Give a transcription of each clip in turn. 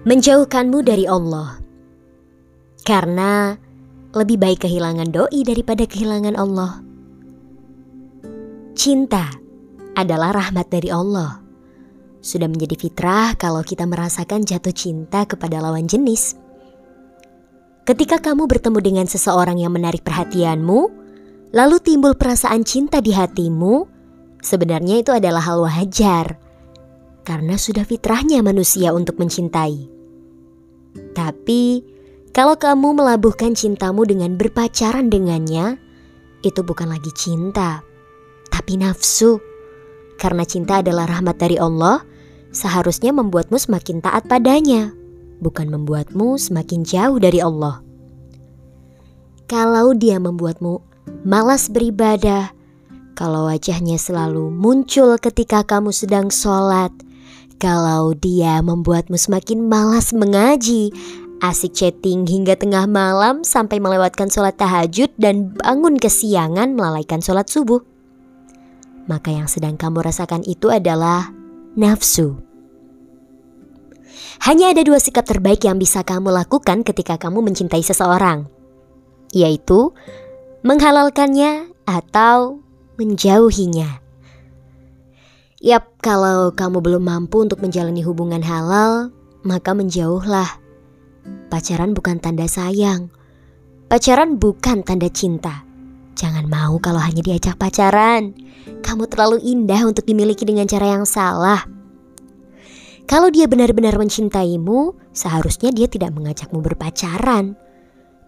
menjauhkanmu dari Allah. Karena lebih baik kehilangan doi daripada kehilangan Allah. Cinta adalah rahmat dari Allah. Sudah menjadi fitrah kalau kita merasakan jatuh cinta kepada lawan jenis. Ketika kamu bertemu dengan seseorang yang menarik perhatianmu, lalu timbul perasaan cinta di hatimu, sebenarnya itu adalah hal wajar karena sudah fitrahnya manusia untuk mencintai. Tapi, kalau kamu melabuhkan cintamu dengan berpacaran dengannya, itu bukan lagi cinta, tapi nafsu. Karena cinta adalah rahmat dari Allah, seharusnya membuatmu semakin taat padanya, bukan membuatmu semakin jauh dari Allah. Kalau dia membuatmu malas beribadah, kalau wajahnya selalu muncul ketika kamu sedang sholat, kalau dia membuatmu semakin malas mengaji, asik chatting hingga tengah malam sampai melewatkan sholat tahajud dan bangun kesiangan melalaikan sholat subuh. Maka yang sedang kamu rasakan itu adalah nafsu. Hanya ada dua sikap terbaik yang bisa kamu lakukan ketika kamu mencintai seseorang, yaitu menghalalkannya atau menjauhinya. Yap, kalau kamu belum mampu untuk menjalani hubungan halal, maka menjauhlah. Pacaran bukan tanda sayang. Pacaran bukan tanda cinta. Jangan mau kalau hanya diajak pacaran. Kamu terlalu indah untuk dimiliki dengan cara yang salah. Kalau dia benar-benar mencintaimu, seharusnya dia tidak mengajakmu berpacaran.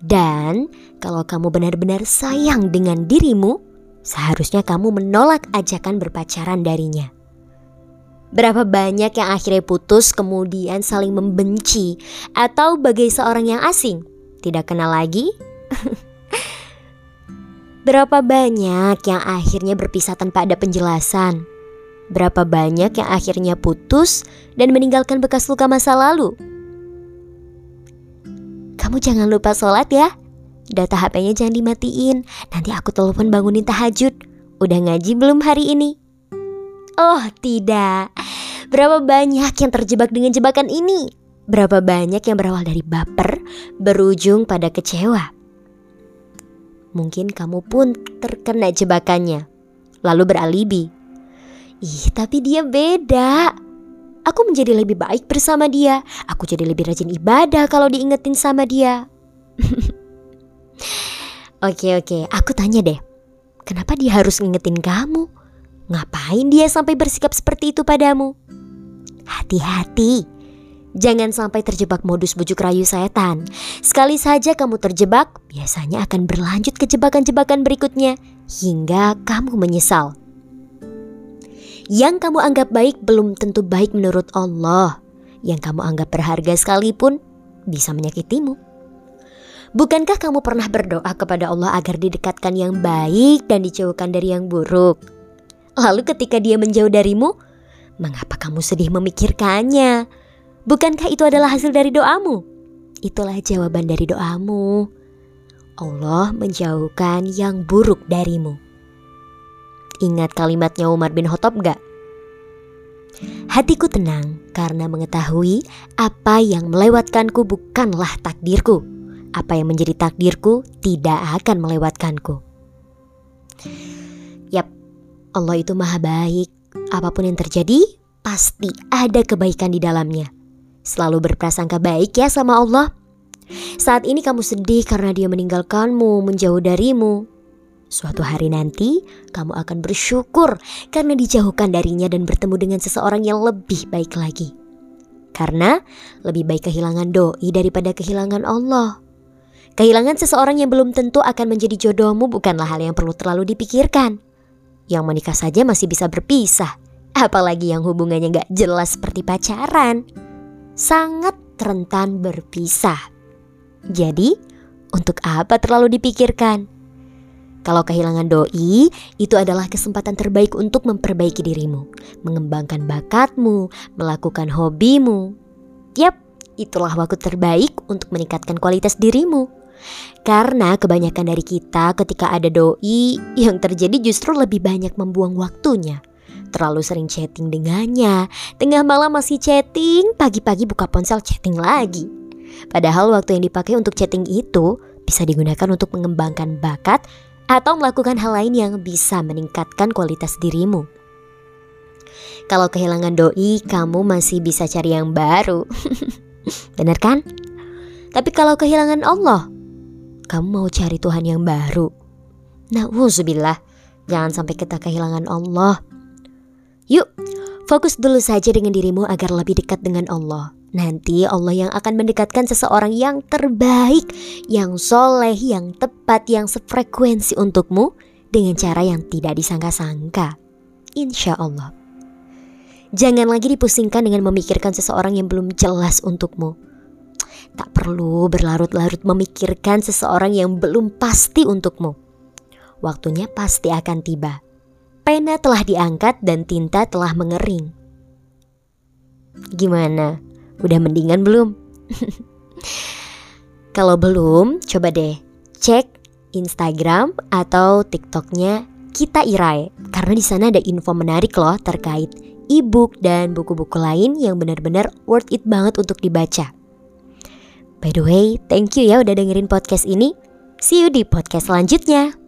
Dan kalau kamu benar-benar sayang dengan dirimu, seharusnya kamu menolak ajakan berpacaran darinya. Berapa banyak yang akhirnya putus kemudian saling membenci atau bagai seorang yang asing, tidak kenal lagi? Berapa banyak yang akhirnya berpisah tanpa ada penjelasan? Berapa banyak yang akhirnya putus dan meninggalkan bekas luka masa lalu? Kamu jangan lupa sholat ya. Data HP-nya jangan dimatiin. Nanti aku telepon bangunin tahajud. Udah ngaji belum hari ini? Oh tidak, berapa banyak yang terjebak dengan jebakan ini? Berapa banyak yang berawal dari baper, berujung pada kecewa? Mungkin kamu pun terkena jebakannya, lalu beralibi. Ih, tapi dia beda. Aku menjadi lebih baik bersama dia. Aku jadi lebih rajin ibadah kalau diingetin sama dia. oke, oke, aku tanya deh. Kenapa dia harus ngingetin kamu? Ngapain dia sampai bersikap seperti itu padamu? Hati-hati, jangan sampai terjebak modus bujuk rayu setan. Sekali saja kamu terjebak, biasanya akan berlanjut ke jebakan-jebakan berikutnya hingga kamu menyesal. Yang kamu anggap baik belum tentu baik menurut Allah. Yang kamu anggap berharga sekalipun bisa menyakitimu. Bukankah kamu pernah berdoa kepada Allah agar didekatkan yang baik dan dijauhkan dari yang buruk? Lalu ketika dia menjauh darimu, mengapa kamu sedih memikirkannya? Bukankah itu adalah hasil dari doamu? Itulah jawaban dari doamu. Allah menjauhkan yang buruk darimu. Ingat kalimatnya Umar bin Khattab gak? Hatiku tenang karena mengetahui apa yang melewatkanku bukanlah takdirku. Apa yang menjadi takdirku tidak akan melewatkanku. Allah itu maha baik. Apa pun yang terjadi, pasti ada kebaikan di dalamnya. Selalu berprasangka baik ya sama Allah. Saat ini kamu sedih karena dia meninggalkanmu, menjauh darimu. Suatu hari nanti, kamu akan bersyukur karena dijauhkan darinya dan bertemu dengan seseorang yang lebih baik lagi. Karena lebih baik kehilangan doi daripada kehilangan Allah. Kehilangan seseorang yang belum tentu akan menjadi jodohmu bukanlah hal yang perlu terlalu dipikirkan. Yang menikah saja masih bisa berpisah, apalagi yang hubungannya gak jelas seperti pacaran. Sangat rentan berpisah. Jadi, untuk apa terlalu dipikirkan? Kalau kehilangan doi, itu adalah kesempatan terbaik untuk memperbaiki dirimu, mengembangkan bakatmu, melakukan hobimu. Yap, itulah waktu terbaik untuk meningkatkan kualitas dirimu. Karena kebanyakan dari kita ketika ada doi yang terjadi justru lebih banyak membuang waktunya. terlalu sering chatting dengannya. Tengah malam masih chatting, pagi-pagi buka ponsel chatting lagi. Padahal waktu yang dipakai untuk chatting itu bisa digunakan untuk mengembangkan bakat atau melakukan hal lain yang bisa meningkatkan kualitas dirimu. Kalau kehilangan doi, kamu masih bisa cari yang baru. Bener kan? Tapi kalau kehilangan Allah, kamu mau cari Tuhan yang baru. Nah, wuzubillah, jangan sampai kita kehilangan Allah. Yuk, fokus dulu saja dengan dirimu agar lebih dekat dengan Allah. Nanti Allah yang akan mendekatkan seseorang yang terbaik, yang soleh, yang tepat, yang sefrekuensi untukmu dengan cara yang tidak disangka-sangka. Insya Allah. Jangan lagi dipusingkan dengan memikirkan seseorang yang belum jelas untukmu. Tak perlu berlarut-larut memikirkan seseorang yang belum pasti untukmu. Waktunya pasti akan tiba. Pena telah diangkat dan tinta telah mengering. Gimana? Udah mendingan belum? Kalau belum, coba deh cek Instagram atau TikToknya kita Irai karena di sana ada info menarik loh terkait e-book dan buku-buku lain yang benar-benar worth it banget untuk dibaca. By the way, thank you ya udah dengerin podcast ini. See you di podcast selanjutnya.